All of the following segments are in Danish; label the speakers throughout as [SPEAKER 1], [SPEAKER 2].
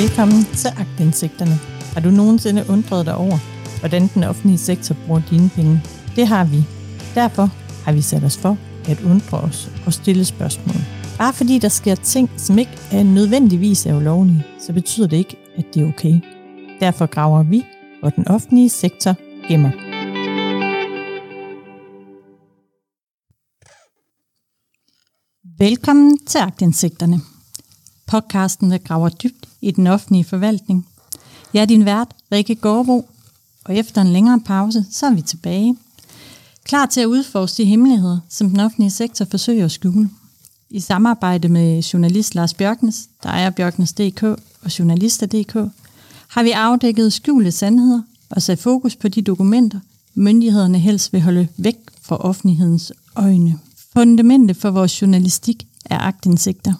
[SPEAKER 1] Velkommen til Agtindsigterne. Har du nogensinde undret dig over, hvordan den offentlige sektor bruger dine penge? Det har vi. Derfor har vi sat os for at undre os og stille spørgsmål. Bare fordi der sker ting, som ikke er nødvendigvis er ulovlige, så betyder det ikke, at det er okay. Derfor graver vi, hvor den offentlige sektor gemmer. Velkommen til Agtindsigterne. Podcasten, der graver dybt i den offentlige forvaltning. Jeg er din vært, Rikke Gårdbo, og efter en længere pause, så er vi tilbage. Klar til at udforske de hemmeligheder, som den offentlige sektor forsøger at skjule. I samarbejde med journalist Lars Bjørknes, der er Bjørknes.dk og Journalister.dk, har vi afdækket skjulte sandheder og sat fokus på de dokumenter, myndighederne helst vil holde væk fra offentlighedens øjne. Fundamentet for vores journalistik er agtindsigter.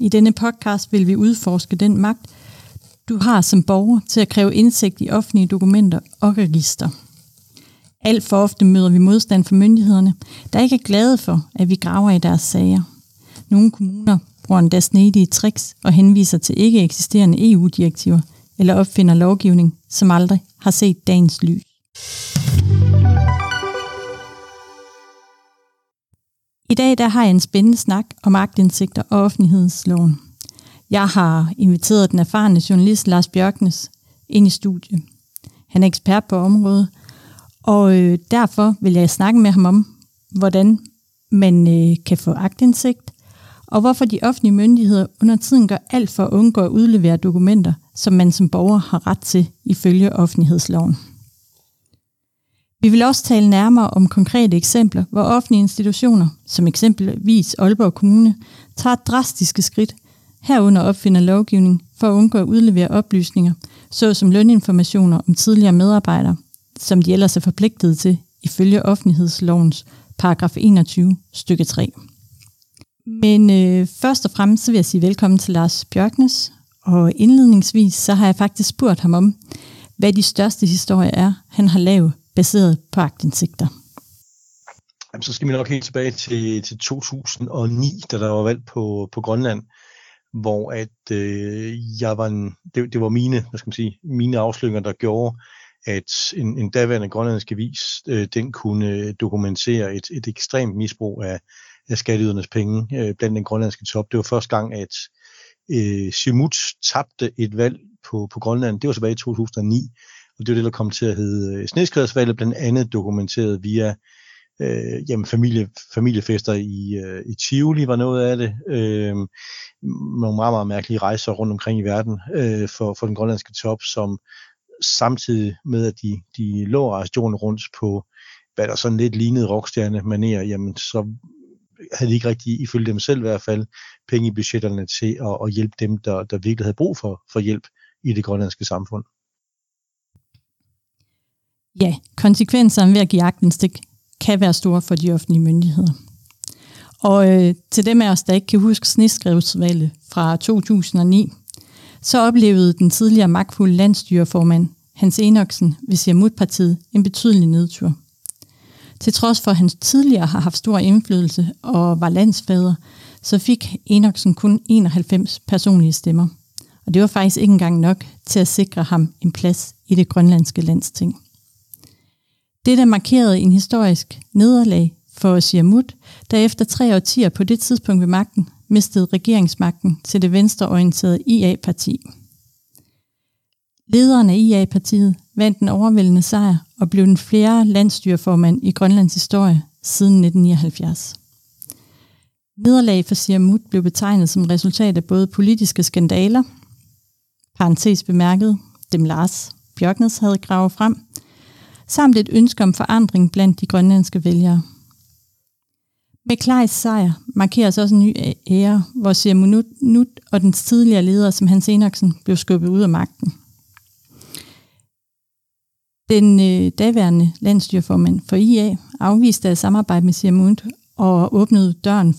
[SPEAKER 1] I denne podcast vil vi udforske den magt, du har som borger til at kræve indsigt i offentlige dokumenter og register. Alt for ofte møder vi modstand fra myndighederne, der ikke er glade for, at vi graver i deres sager. Nogle kommuner bruger endda snedige tricks og henviser til ikke eksisterende EU-direktiver eller opfinder lovgivning, som aldrig har set dagens lys. I dag der har jeg en spændende snak om agtindsigter og offentlighedsloven. Jeg har inviteret den erfarne journalist Lars Bjørknes ind i studiet. Han er ekspert på området, og øh, derfor vil jeg snakke med ham om, hvordan man øh, kan få agtindsigt, og hvorfor de offentlige myndigheder under tiden gør alt for at undgå at udlevere dokumenter, som man som borger har ret til ifølge offentlighedsloven. Vi vil også tale nærmere om konkrete eksempler, hvor offentlige institutioner, som eksempelvis Aalborg Kommune, tager drastiske skridt, herunder opfinder lovgivning for at undgå at udlevere oplysninger, såsom løninformationer om tidligere medarbejdere, som de ellers er forpligtet til ifølge offentlighedslovens paragraf 21 stykke 3. Men øh, først og fremmest så vil jeg sige velkommen til Lars Bjørknes, og indledningsvis så har jeg faktisk spurgt ham om, hvad de største historier er, han har lavet baseret på agtindsigter.
[SPEAKER 2] Jamen, så skal vi nok helt tilbage til, til 2009, da der var valg på, på Grønland, hvor at øh, jeg var en, det, det var mine, hvad skal man sige, mine afsløringer, der gjorde, at en, en daværende grønlandsk avis, øh, den kunne øh, dokumentere et, et ekstremt misbrug af, af skatteydernes penge øh, blandt den grønlandske top. Det var første gang, at øh, Simut tabte et valg på, på Grønland. Det var tilbage i 2009, og det var det, der kom til at hedde øh, sneskredsvalget, blandt andet dokumenteret via øh, jamen familie, familiefester i, øh, i Tivoli var noget af det. Øh, nogle meget, meget mærkelige rejser rundt omkring i verden øh, for, for den grønlandske top, som samtidig med, at de, de lå rejstjorden rundt på, hvad der sådan lidt lignede rockstjerne maner, jamen så havde de ikke rigtig, ifølge dem selv i hvert fald, penge i budgetterne til at, at hjælpe dem, der, der virkelig havde brug for, for hjælp i det grønlandske samfund.
[SPEAKER 1] Ja, konsekvenserne ved at give agtindstik kan være store for de offentlige myndigheder. Og øh, til dem af os, der ikke kan huske sneskrevsvalget fra 2009, så oplevede den tidligere magtfulde landstyreformand Hans Enoksen ved Siamut-partiet en betydelig nedtur. Til trods for, at han tidligere har haft stor indflydelse og var landsfader, så fik Enoksen kun 91 personlige stemmer. Og det var faktisk ikke engang nok til at sikre ham en plads i det grønlandske landsting. Det der markerede en historisk nederlag for Siamut, der efter tre årtier på det tidspunkt ved magten mistede regeringsmagten til det venstreorienterede IA-parti. Lederen af IA-partiet vandt en overvældende sejr og blev den fjerde landstyreformand i Grønlands historie siden 1979. Nederlag for Siamut blev betegnet som resultat af både politiske skandaler, parentes bemærket, dem Lars Bjørknes havde gravet frem, samt et ønske om forandring blandt de grønlandske vælgere. Med Klejs sejr markeres også en ny ære, hvor Siamunut Nut og den tidligere leder, som Hans Enoksen, blev skubbet ud af magten. Den øh, daværende landstyrformand for IA afviste at samarbejde med Siamut og åbnede døren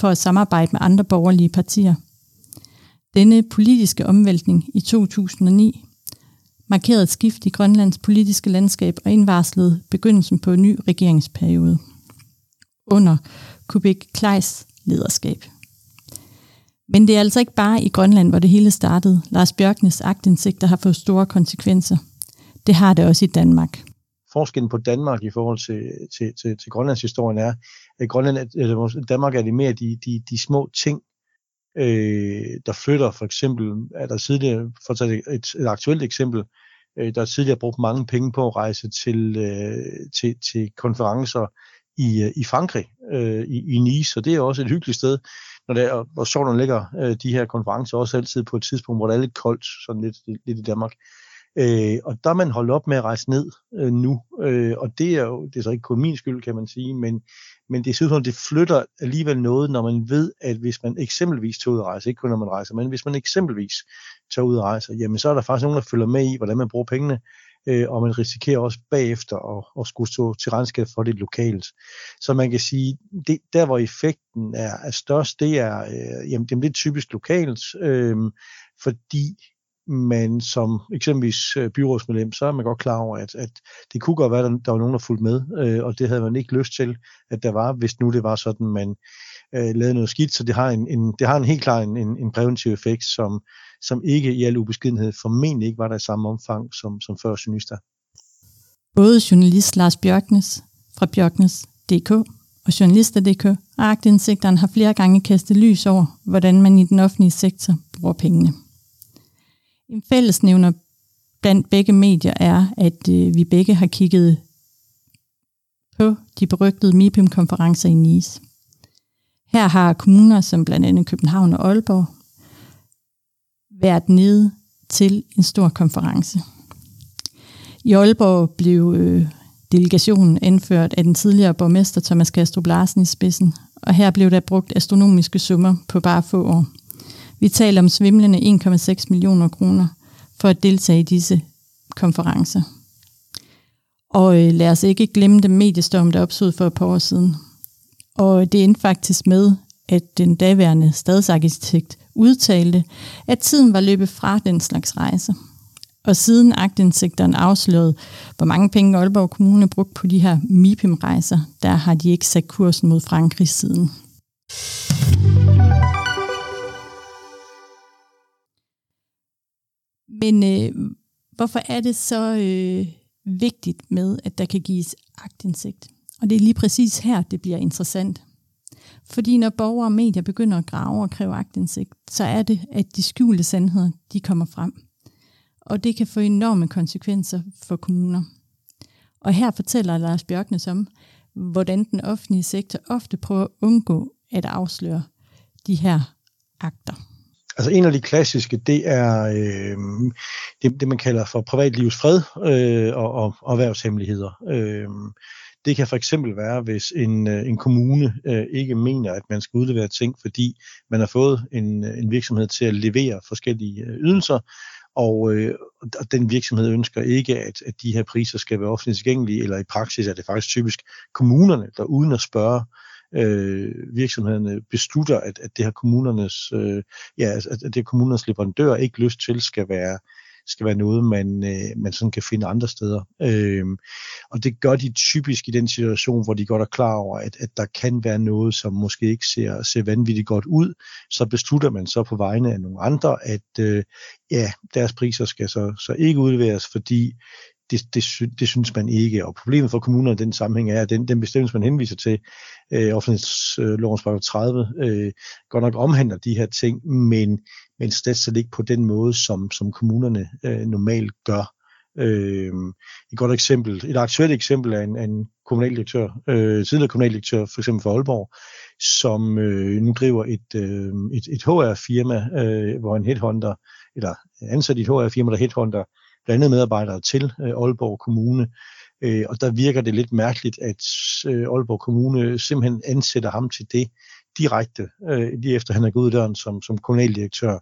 [SPEAKER 1] for at samarbejde med andre borgerlige partier. Denne politiske omvæltning i 2009 markerede et skift i Grønlands politiske landskab og indvarslede begyndelsen på en ny regeringsperiode under Kubik Kleis lederskab. Men det er altså ikke bare i Grønland, hvor det hele startede. Lars Bjørknes agtindsigter har fået store konsekvenser. Det har det også i Danmark.
[SPEAKER 2] Forskellen på Danmark i forhold til, til, til, til Grønlands historien er, at Grønland, eller Danmark er det mere de, de, de små ting, øh, der flytter. For eksempel er der tidligere, for at tage et, et aktuelt eksempel, øh, der er tidligere brugt mange penge på at rejse til, øh, til, til konferencer i, øh, i Frankrig, øh, i, i Nice, og det er også et hyggeligt sted, når det er, hvor solen ligger øh, de her konferencer også altid på et tidspunkt, hvor det er lidt koldt, sådan lidt, lidt i Danmark. Øh, og der er man holdt op med at rejse ned øh, nu, øh, og det er jo det er så ikke kun min skyld, kan man sige, men, men det synes det flytter alligevel noget, når man ved, at hvis man eksempelvis tager ud og rejser, ikke kun når man rejser, men hvis man eksempelvis tager ud og rejser, jamen så er der faktisk nogen, der følger med i, hvordan man bruger pengene, øh, og man risikerer også bagefter at, at skulle stå til regnskab for det lokalt. Så man kan sige, det, der hvor effekten er, er størst, det er, øh, jamen, det er typisk lokalt, øh, fordi man som eksempelvis øh, byrådsmedlem, så er man godt klar over, at, at det kunne godt være, at der var nogen, der fulgte med, øh, og det havde man ikke lyst til, at der var, hvis nu det var sådan, man øh, lavede noget skidt, så det har en, en, det har en helt klar en, en, en præventiv effekt, som, som ikke i al ubeskedenhed formentlig ikke var der i samme omfang som, som før journalister.
[SPEAKER 1] Både journalist Lars Bjørknes fra Bjørknes.dk og journalister.dk og agtindsigteren har flere gange kastet lys over, hvordan man i den offentlige sektor bruger pengene. En fællesnævner blandt begge medier er, at øh, vi begge har kigget på de berygtede MIPIM-konferencer i Nice. Her har kommuner som blandt andet København og Aalborg været nede til en stor konference. I Aalborg blev øh, delegationen indført af den tidligere borgmester Thomas Kastrup Larsen i spidsen, og her blev der brugt astronomiske summer på bare få år. Vi taler om svimlende 1,6 millioner kroner for at deltage i disse konferencer. Og øh, lad os ikke glemme den mediestorm, der opstod for et par år siden. Og det endte faktisk med, at den daværende stadsarkitekt udtalte, at tiden var løbet fra den slags rejser. Og siden agtindsigteren afslørede, hvor mange penge Aalborg Kommune brugte på de her MIPIM-rejser, der har de ikke sat kursen mod Frankrig siden. Men øh, hvorfor er det så øh, vigtigt med, at der kan gives agtindsigt? Og det er lige præcis her, det bliver interessant. Fordi når borgere og medier begynder at grave og kræve agtindsigt, så er det, at de skjulte sandheder, de kommer frem. Og det kan få enorme konsekvenser for kommuner. Og her fortæller Lars Bjørknes om, hvordan den offentlige sektor ofte prøver at undgå at afsløre de her akter.
[SPEAKER 2] Altså en af de klassiske, det er øh, det, det, man kalder for privatlivets fred øh, og, og, og erhvervshemmeligheder. Øh, det kan for eksempel være, hvis en, øh, en kommune øh, ikke mener, at man skal udlevere ting, fordi man har fået en, øh, en virksomhed til at levere forskellige øh, ydelser, og, øh, og den virksomhed ønsker ikke, at, at de her priser skal være offentligt tilgængelige, eller i praksis er det faktisk typisk kommunerne, der uden at spørge øh, øh, virksomhederne beslutter, at, at det her kommunernes, øh, ja, altså, at det her kommunernes leverandør ikke lyst til skal være skal være noget, man, øh, man sådan kan finde andre steder. Øh, og det gør de typisk i den situation, hvor de godt er klar over, at, at der kan være noget, som måske ikke ser, ser vanvittigt godt ud. Så beslutter man så på vegne af nogle andre, at øh, ja, deres priser skal så, så ikke udleveres, fordi det, det, det synes man ikke. Og problemet for kommunerne i den sammenhæng er, at den, den bestemmelse, man henviser til, øh, offentlighedslovens 30, øh, godt nok omhandler de her ting, men, men slet ikke på den måde, som, som kommunerne øh, normalt gør. Øh, et godt eksempel, et aktuelt eksempel er en, en kommunaldirektør, øh, tidligere kommunaldirektør, for eksempel for Aalborg, som øh, nu driver et, øh, et, et HR-firma, øh, hvor en headhunter, eller ansat i et HR-firma, der headhunter blandt medarbejdere til øh, Aalborg Kommune. Øh, og der virker det lidt mærkeligt, at øh, Aalborg Kommune simpelthen ansætter ham til det direkte, lige efter han er gået ud døren som, som kommunaldirektør.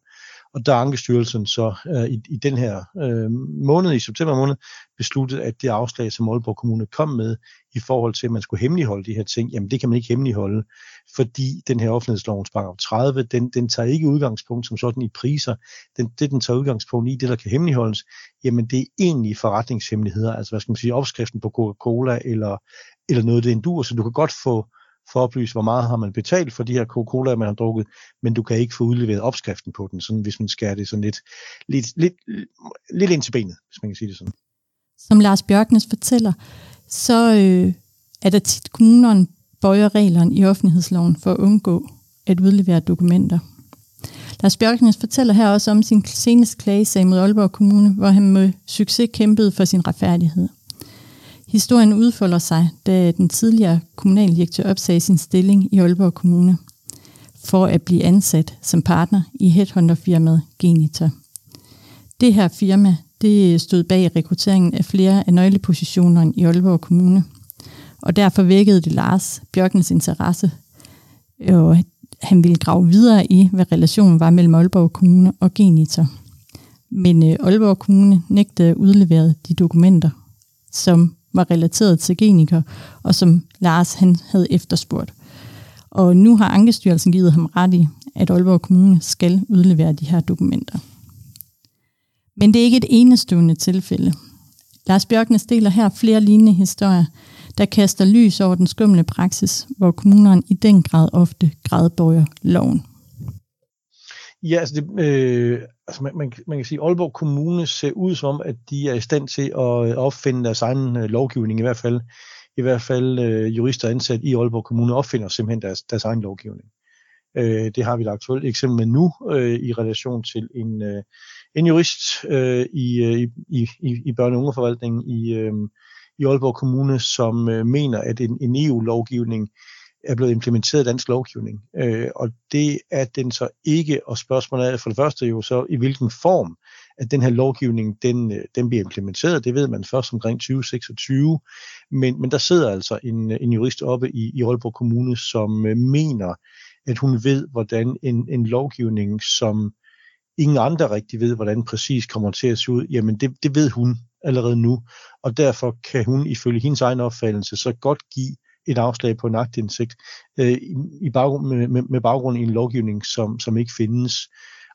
[SPEAKER 2] Og der er Ankestyrelsen så øh, i, i den her øh, måned, i september måned, besluttet, at det afslag, som Aalborg Kommune kom med i forhold til, at man skulle hemmeligholde de her ting, jamen det kan man ikke hemmeligholde, fordi den her offentlighedslovens paragraf 30, den, den tager ikke udgangspunkt som sådan i priser. Den, det, den tager udgangspunkt i, det der kan hemmeligholdes, jamen det er egentlig forretningshemmeligheder, altså hvad skal man sige, opskriften på Coca-Cola eller, eller noget, det endur, så du kan godt få for at oplyse, hvor meget har man betalt for de her Coca-Cola, man har drukket, men du kan ikke få udleveret opskriften på den, sådan, hvis man skærer det sådan lidt, lidt, lidt, lidt ind til benet, hvis man kan sige det sådan.
[SPEAKER 1] Som Lars Bjørknes fortæller, så øh, er der tit kommunerne bøjer reglerne i offentlighedsloven for at undgå at udlevere dokumenter. Lars Bjørknes fortæller her også om sin seneste klagesag mod Aalborg Kommune, hvor han med succes kæmpede for sin retfærdighed. Historien udfolder sig, da den tidligere kommunaldirektør opsagde sin stilling i Aalborg Kommune for at blive ansat som partner i headhunterfirmaet Genita. Det her firma det stod bag rekrutteringen af flere af nøglepositionerne i Aalborg Kommune, og derfor vækkede det Lars Bjørkens interesse, og han ville grave videre i, hvad relationen var mellem Aalborg Kommune og Genita. Men øh, Aalborg Kommune nægtede at udlevere de dokumenter, som var relateret til Geniker, og som Lars han havde efterspurgt. Og nu har Ankestyrelsen givet ham ret i, at Aalborg Kommune skal udlevere de her dokumenter. Men det er ikke et enestående tilfælde. Lars Bjørknes deler her flere lignende historier, der kaster lys over den skumle praksis, hvor kommunerne i den grad ofte gradbøjer loven.
[SPEAKER 2] Ja, altså, det, øh, altså man, man, man kan sige, at Aalborg Kommune ser ud som om, at de er i stand til øh, at opfinde deres egen øh, lovgivning, i hvert fald, i hvert fald øh, jurister ansat i Aalborg Kommune opfinder simpelthen deres, deres egen lovgivning. Øh, det har vi et aktuelt eksempel med nu øh, i relation til en, øh, en jurist øh, i, øh, i, i, i børne- og ungeforvaltningen i, øh, i Aalborg Kommune, som øh, mener, at en, en EU-lovgivning er blevet implementeret i dansk lovgivning. Øh, og det er den så ikke, og spørgsmålet er for det første jo så, i hvilken form at den her lovgivning, den, øh, den bliver implementeret. Det ved man først omkring 2026. Men, men der sidder altså en, en jurist oppe i, i Aalborg Kommune, som øh, mener, at hun ved, hvordan en, en lovgivning, som ingen andre rigtig ved, hvordan præcis kommer til at se ud, jamen det, det ved hun allerede nu, og derfor kan hun ifølge hendes egen opfattelse så godt give et afslag på en aktindsigt øh, i baggrund, med, med, med baggrund i en lovgivning, som, som ikke findes.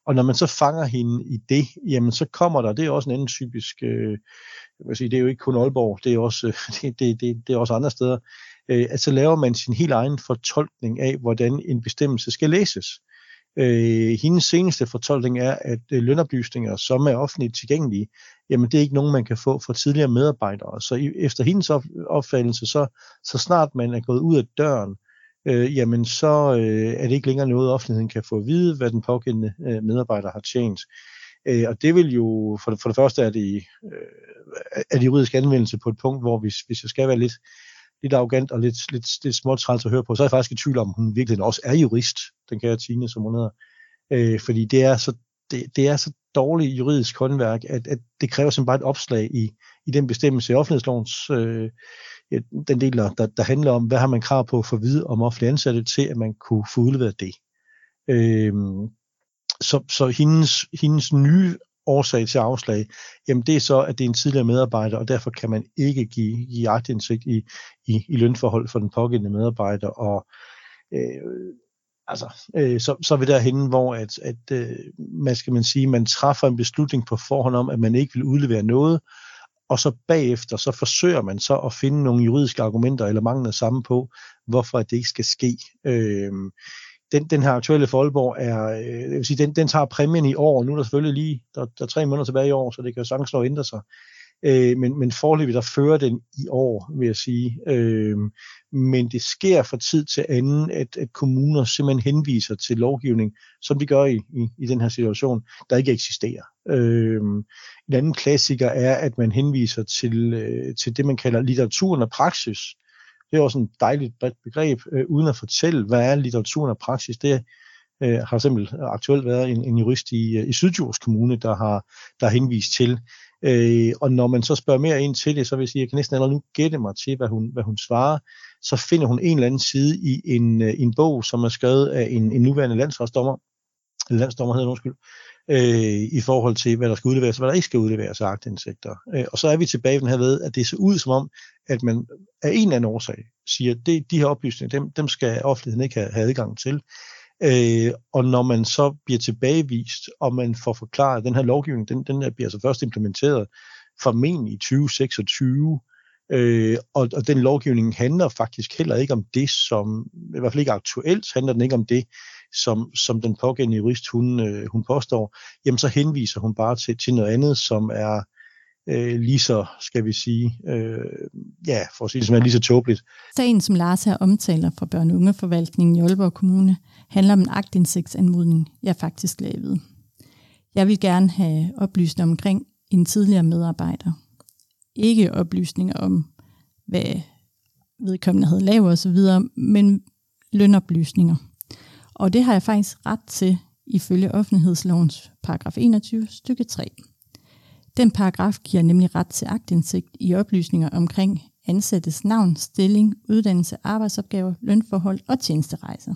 [SPEAKER 2] Og når man så fanger hende i det, jamen så kommer der, det er også en anden typisk, øh, jeg vil sige, det er jo ikke kun Aalborg, det er også, det, det, det, det er også andre steder, øh, at så laver man sin helt egen fortolkning af, hvordan en bestemmelse skal læses. Øh, hendes seneste fortolkning er, at øh, lønoplysninger, som er offentligt tilgængelige, jamen det er ikke nogen, man kan få fra tidligere medarbejdere. Så i, efter hendes opfattelse, så, så snart man er gået ud af døren, øh, jamen så øh, er det ikke længere noget, offentligheden kan få at vide, hvad den pågældende øh, medarbejder har tjent. Øh, og det vil jo, for det, for det første er det, øh, er det juridisk anvendelse på et punkt, hvor hvis, hvis jeg skal være lidt, lidt arrogant og lidt, lidt, lidt småt træls at høre på, så er jeg faktisk i tvivl om, hun virkelig også er jurist, den kære Tine, som hun hedder. Øh, fordi det er så, det, det er så dårligt juridisk håndværk, at, at det kræver simpelthen bare et opslag i, i den bestemmelse i offentlighedslovens, øh, den del, der, der handler om, hvad har man krav på for at vide om offentlige ansatte, til at man kunne få udleveret det. Øh, så, så hendes, hendes nye årsag til afslag, jamen det er så, at det er en tidligere medarbejder, og derfor kan man ikke give, give agtindsigt i, i, i lønforhold for den pågældende medarbejder. Og øh, altså, øh, så, så er vi derhen, hvor at, at øh, man skal man sige, man træffer en beslutning på forhånd om, at man ikke vil udlevere noget, og så bagefter, så forsøger man så at finde nogle juridiske argumenter eller mangler sammen på, hvorfor det ikke skal ske. Øh, den, den her aktuelle Folborg er, øh, jeg vil sige, den, den tager præmien i år, nu er der selvfølgelig lige, der, der er tre måneder tilbage i år, så det kan jo sagtens nå at ændre sig. Øh, men, men forløbig, der fører den i år, vil jeg sige. Øh, men det sker fra tid til anden, at, at kommuner simpelthen henviser til lovgivning, som de gør i, i, i den her situation, der ikke eksisterer. Øh, en anden klassiker er, at man henviser til, øh, til det, man kalder litteraturen og praksis, det er også en dejligt bredt begreb, øh, uden at fortælle, hvad er litteraturen og praksis. Det øh, har simpelthen aktuelt været en, en jurist i, øh, i Sydjords Kommune, der har, der har henvist til. Øh, og når man så spørger mere ind til det, så vil jeg sige, at jeg kan næsten allerede nu gætte mig til, hvad hun, hvad hun svarer. Så finder hun en eller anden side i en, øh, en bog, som er skrevet af en, en nuværende landsholdsdommer, landsdommer hedder undskyld, øh, i forhold til, hvad der skal udleveres, og hvad der ikke skal udleveres af agtindsigter. Øh, og så er vi tilbage den her ved, at det ser ud som om, at man af en eller anden årsag siger, at det, de her oplysninger, dem, dem skal offentligheden ikke have, have adgang til. Øh, og når man så bliver tilbagevist, og man får forklaret, at den her lovgivning, den, den bliver altså først implementeret formentlig i 2026, Øh, og, og den lovgivning handler faktisk heller ikke om det, som, i hvert fald ikke aktuelt, handler den ikke om det, som, som den pågældende jurist, hun, øh, hun påstår, jamen så henviser hun bare til, til noget andet, som er øh, lige så, skal vi sige, øh, ja, for at sige det som er lige så tåbeligt.
[SPEAKER 1] Sagen, som Lars her omtaler fra børne- og ungeforvaltningen i Aalborg Kommune, handler om en agtindsigtsanmodning, jeg faktisk lavede. Jeg vil gerne have oplysninger omkring en tidligere medarbejder. Ikke oplysninger om, hvad vedkommende havde lavet osv., men lønoplysninger. Og det har jeg faktisk ret til ifølge offentlighedslovens paragraf 21 stykke 3. Den paragraf giver nemlig ret til agtindsigt i oplysninger omkring ansattes navn, stilling, uddannelse, arbejdsopgaver, lønforhold og tjenesterejser.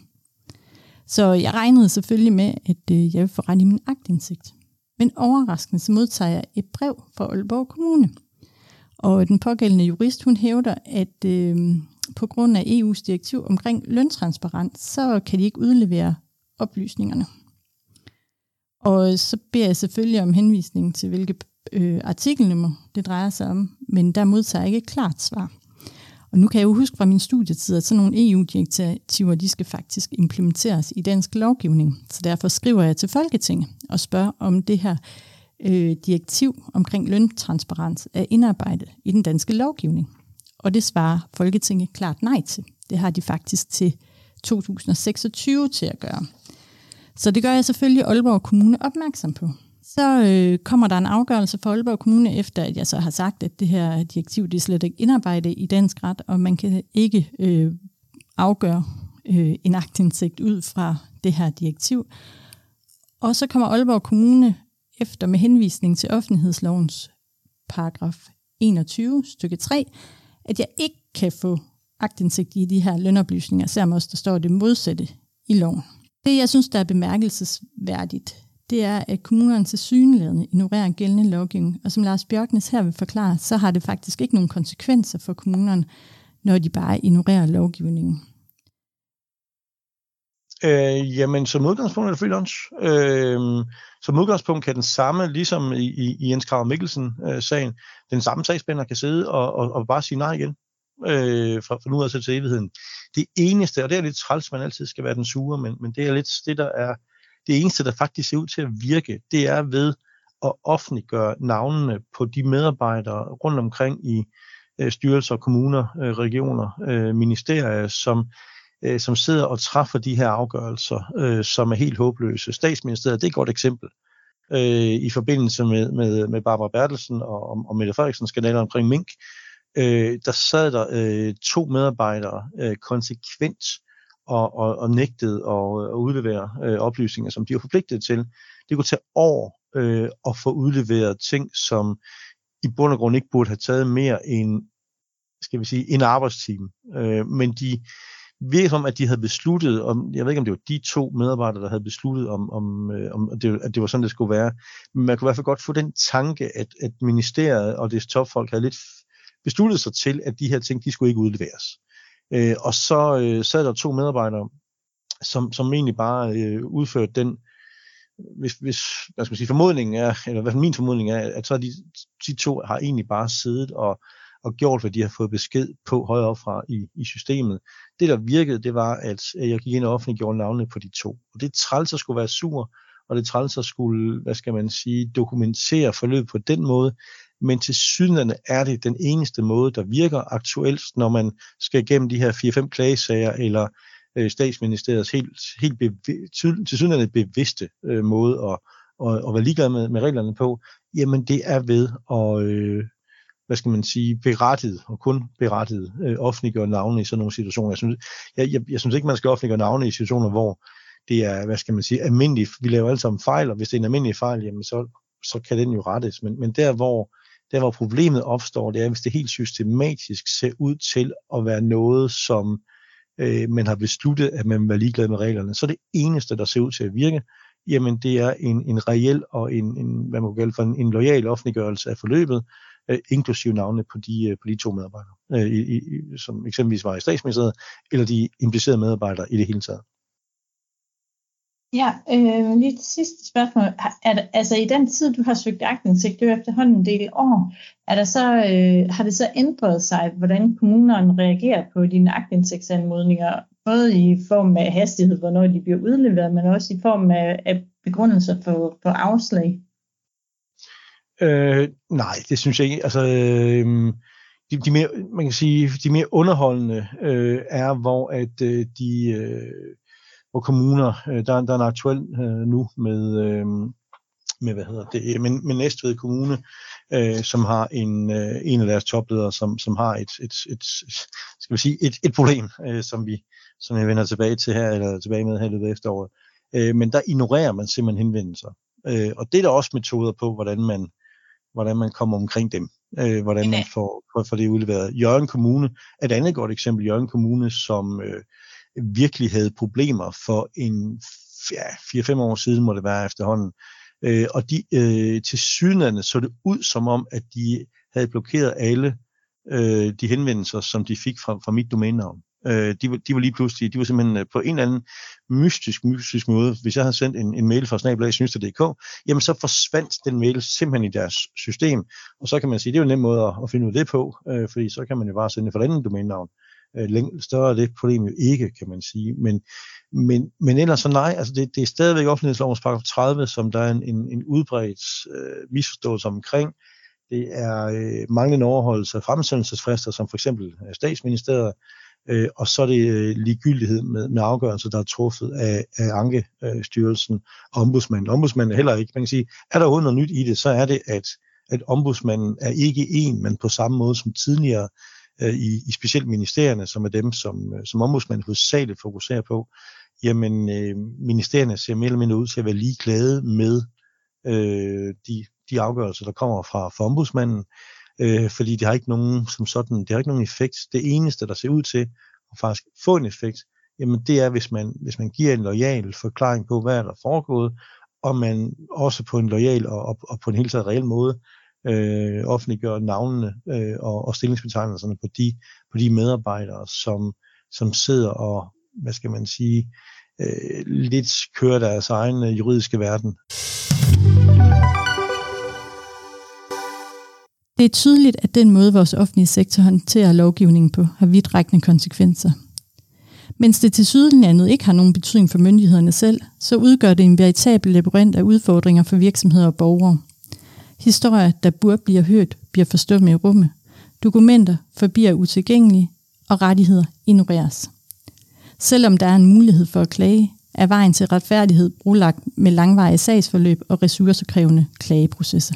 [SPEAKER 1] Så jeg regnede selvfølgelig med, at øh, jeg ville få ret i min agtindsigt. Men overraskende så modtager jeg et brev fra Aalborg Kommune. Og den pågældende jurist, hun hævder, at øh, på grund af EU's direktiv omkring løntransparens, så kan de ikke udlevere oplysningerne. Og så beder jeg selvfølgelig om henvisning til, hvilke øh, artikelnummer det drejer sig om, men der modtager jeg ikke et klart svar. Og nu kan jeg jo huske fra min studietid, at sådan nogle EU-direktiver, de skal faktisk implementeres i dansk lovgivning. Så derfor skriver jeg til Folketinget og spørger, om det her øh, direktiv omkring løntransparens er indarbejdet i den danske lovgivning. Og det svarer Folketinget klart nej til. Det har de faktisk til 2026 til at gøre. Så det gør jeg selvfølgelig Aalborg Kommune opmærksom på. Så øh, kommer der en afgørelse fra Aalborg Kommune, efter at jeg så har sagt, at det her direktiv det er slet ikke indarbejdet i dansk ret, og man kan ikke øh, afgøre øh, en aktindsigt ud fra det her direktiv. Og så kommer Aalborg Kommune efter med henvisning til offentlighedslovens paragraf 21 stykke 3, at jeg ikke kan få agtindsigt i de her lønoplysninger, selvom også der står det modsatte i loven. Det, jeg synes, der er bemærkelsesværdigt, det er, at kommunerne til synlædende ignorerer gældende lovgivning. Og som Lars Bjørknes her vil forklare, så har det faktisk ikke nogen konsekvenser for kommunerne, når de bare ignorerer lovgivningen.
[SPEAKER 2] Øh, jamen, som udgangspunkt er det free lunch. Øh, som udgangspunkt kan den samme, ligesom i, i, i Jens Krav Mikkelsen-sagen, øh, den samme sagsspænder kan sidde og, og, og bare sige nej igen øh, fra, fra nu af til evigheden. Det eneste, og det er lidt træls, man altid skal være den sure, men, men det er lidt det, der er det eneste, der faktisk ser ud til at virke, det er ved at offentliggøre navnene på de medarbejdere rundt omkring i øh, styrelser, kommuner, øh, regioner, øh, ministerier, som, øh, som sidder og træffer de her afgørelser, øh, som er helt håbløse. Statsministeriet, det er et godt eksempel øh, i forbindelse med, med, med Barbara Bertelsen og, og Mette Frederiksen skandaler omkring Mink. Øh, der sad der øh, to medarbejdere øh, konsekvent og, og, og nægtede at, øh, at udlevere øh, oplysninger, som de var forpligtet til. Det kunne tage år øh, at få udleveret ting, som i bund og grund ikke burde have taget mere end, skal vi sige, en arbejdstime. Øh, men de virkede som, at de havde besluttet, om, jeg ved ikke om det var de to medarbejdere, der havde besluttet, om, om, øh, om at, det, at det var sådan, det skulle være. Men man kunne i hvert fald godt få den tanke, at, at ministeriet og dets topfolk havde lidt besluttet sig til, at de her ting, de skulle ikke udleveres. Øh, og så øh, sad der to medarbejdere, som, som egentlig bare øh, udførte den, hvis, hvis hvad skal man sige, formodningen er, eller hvad min formodning er, at så de, de to har egentlig bare siddet og, og gjort, hvad de har fået besked på højere op fra i, i systemet. Det, der virkede, det var, at jeg gik ind og offentliggjorde navnene på de to. Og det træls at skulle være sur, og det træls at skulle, hvad skal man sige, dokumentere forløb på den måde, men til synderne er det den eneste måde, der virker aktuelt, når man skal igennem de her 4-5 klagesager, eller øh, statsministeriets helt, helt bevi- til synderne bevidste øh, måde at, og, og være ligeglad med, med reglerne på, jamen det er ved at, øh, hvad skal man sige, berettiget, og kun berettiget, øh, offentliggøre navne i sådan nogle situationer. Jeg synes, jeg, jeg, jeg synes ikke, man skal offentliggøre navne i situationer, hvor det er, hvad skal man sige, almindeligt. Vi laver alle sammen fejl, og hvis det er en almindelig fejl, jamen så, så kan den jo rettes. Men, men der, hvor der hvor problemet opstår, det er, hvis det helt systematisk ser ud til at være noget, som øh, man har besluttet, at man vil være ligeglad med reglerne. Så det eneste, der ser ud til at virke, jamen det er en, en reel og en, en, hvad man kan kalde for en, en lojal offentliggørelse af forløbet, øh, inklusive navnene på de, øh, på de to medarbejdere, øh, i, i, som eksempelvis var i statsministeriet, eller de implicerede medarbejdere i det hele taget.
[SPEAKER 1] Ja, øh, lige til sidste spørgsmål. Er der, altså i den tid, du har søgt agtindsigt, det er efterhånden en del år, er der så, øh, har det så ændret sig, hvordan kommunerne reagerer på dine agtindsigtsanmodninger, både i form af hastighed, hvornår de bliver udleveret, men også i form af, af begrundelser for, for afslag?
[SPEAKER 2] Øh, nej, det synes jeg ikke. Altså, øh, de, de mere, man kan sige, de mere underholdende øh, er, hvor at øh, de øh, hvor kommuner, øh, der, der er en aktuel øh, nu med, øh, med, hvad hedder det, med, med Næstved Kommune, øh, som har en, øh, en af deres topledere, som, som har et, et, et, skal vi sige, et, et problem, øh, som vi som jeg vender tilbage til her, eller tilbage med her i løbet af efteråret. Øh, men der ignorerer man simpelthen henvendelser. Øh, og det er der også metoder på, hvordan man, hvordan man kommer omkring dem. Øh, hvordan man får, får, får det udleveret. Jørgen Kommune er et andet godt eksempel. Jørgen Kommune, som øh, virkelig havde problemer for en ja, 4-5 år siden, må det være efterhånden. Øh, og de øh, til sydlandene så det ud som om, at de havde blokeret alle øh, de henvendelser, som de fik fra, fra mit domænenavn. Øh, de, var, de var lige pludselig, de var simpelthen øh, på en eller anden mystisk, mystisk måde, hvis jeg havde sendt en, en mail fra snablag.dk, jamen så forsvandt den mail simpelthen i deres system, og så kan man sige, det er jo en nem måde at, at finde ud af det på, øh, fordi så kan man jo bare sende for et andet domænenavn. Øh, større er det problem jo ikke, kan man sige, men, men, men ellers så nej, altså det, det er stadigvæk offentlighedslovens paragraf 30, som der er en, en, en udbredt øh, misforståelse omkring, det er øh, manglende overholdelse af fremsendelsesfrister, som for eksempel øh, statsministeriet øh, og så er det øh, ligegyldighed med, med afgørelser, der er truffet af, af Ankestyrelsen. Og ombudsmanden. Ombudsmanden er heller ikke, man kan sige, er der overhovedet noget nyt i det, så er det, at, at ombudsmanden er ikke en, men på samme måde som tidligere øh, i, i specielt ministerierne, som er dem, som, øh, som ombudsmanden hovedsageligt fokuserer på, jamen øh, ministerierne ser mere eller mindre ud til at være ligeglade med øh, de, de afgørelser, der kommer fra, fra ombudsmanden øh, fordi det har ikke nogen som sådan, det har ikke nogen effekt. Det eneste, der ser ud til at faktisk få en effekt, jamen det er, hvis man, hvis man giver en lojal forklaring på, hvad er der foregået, og man også på en lojal og, og, og på en helt taget reel måde øh, offentliggør navnene øh, og, og stillingsbetegnelserne på de, på de medarbejdere, som, som sidder og, hvad skal man sige, øh, lidt kører deres egen øh, juridiske verden.
[SPEAKER 1] Det er tydeligt, at den måde, vores offentlige sektor håndterer lovgivningen på, har vidtrækkende konsekvenser. Mens det til sydenlandet ikke har nogen betydning for myndighederne selv, så udgør det en veritabel labyrint af udfordringer for virksomheder og borgere. Historier, der burde blive hørt, bliver forstået i rummet. Dokumenter forbliver utilgængelige, og rettigheder ignoreres. Selvom der er en mulighed for at klage, er vejen til retfærdighed brulagt med langvarige sagsforløb og ressourcekrævende klageprocesser.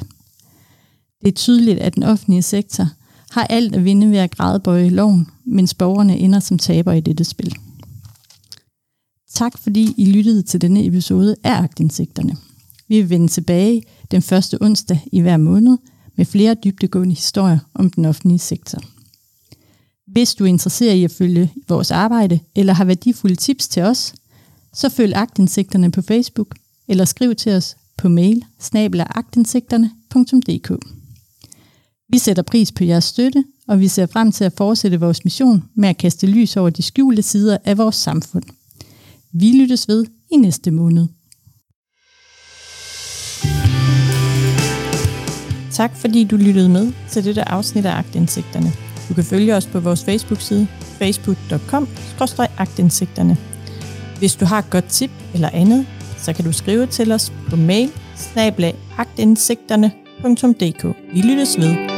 [SPEAKER 1] Det er tydeligt, at den offentlige sektor har alt at vinde ved at grædebøje loven, mens borgerne ender som taber i dette spil. Tak fordi I lyttede til denne episode af Agtindsigterne. Vi vil vende tilbage den første onsdag i hver måned med flere dybdegående historier om den offentlige sektor. Hvis du er interesseret i at følge vores arbejde eller har værdifulde tips til os, så følg Agtindsigterne på Facebook eller skriv til os på mail snabelagtindsigterne.dk. Vi sætter pris på jeres støtte, og vi ser frem til at fortsætte vores mission med at kaste lys over de skjulte sider af vores samfund. Vi lyttes ved i næste måned. Tak fordi du lyttede med til dette afsnit af Agtindsigterne. Du kan følge os på vores Facebook-side facebook.com-agtindsigterne. Hvis du har et godt tip eller andet, så kan du skrive til os på mail snablag Vi lyttes ved.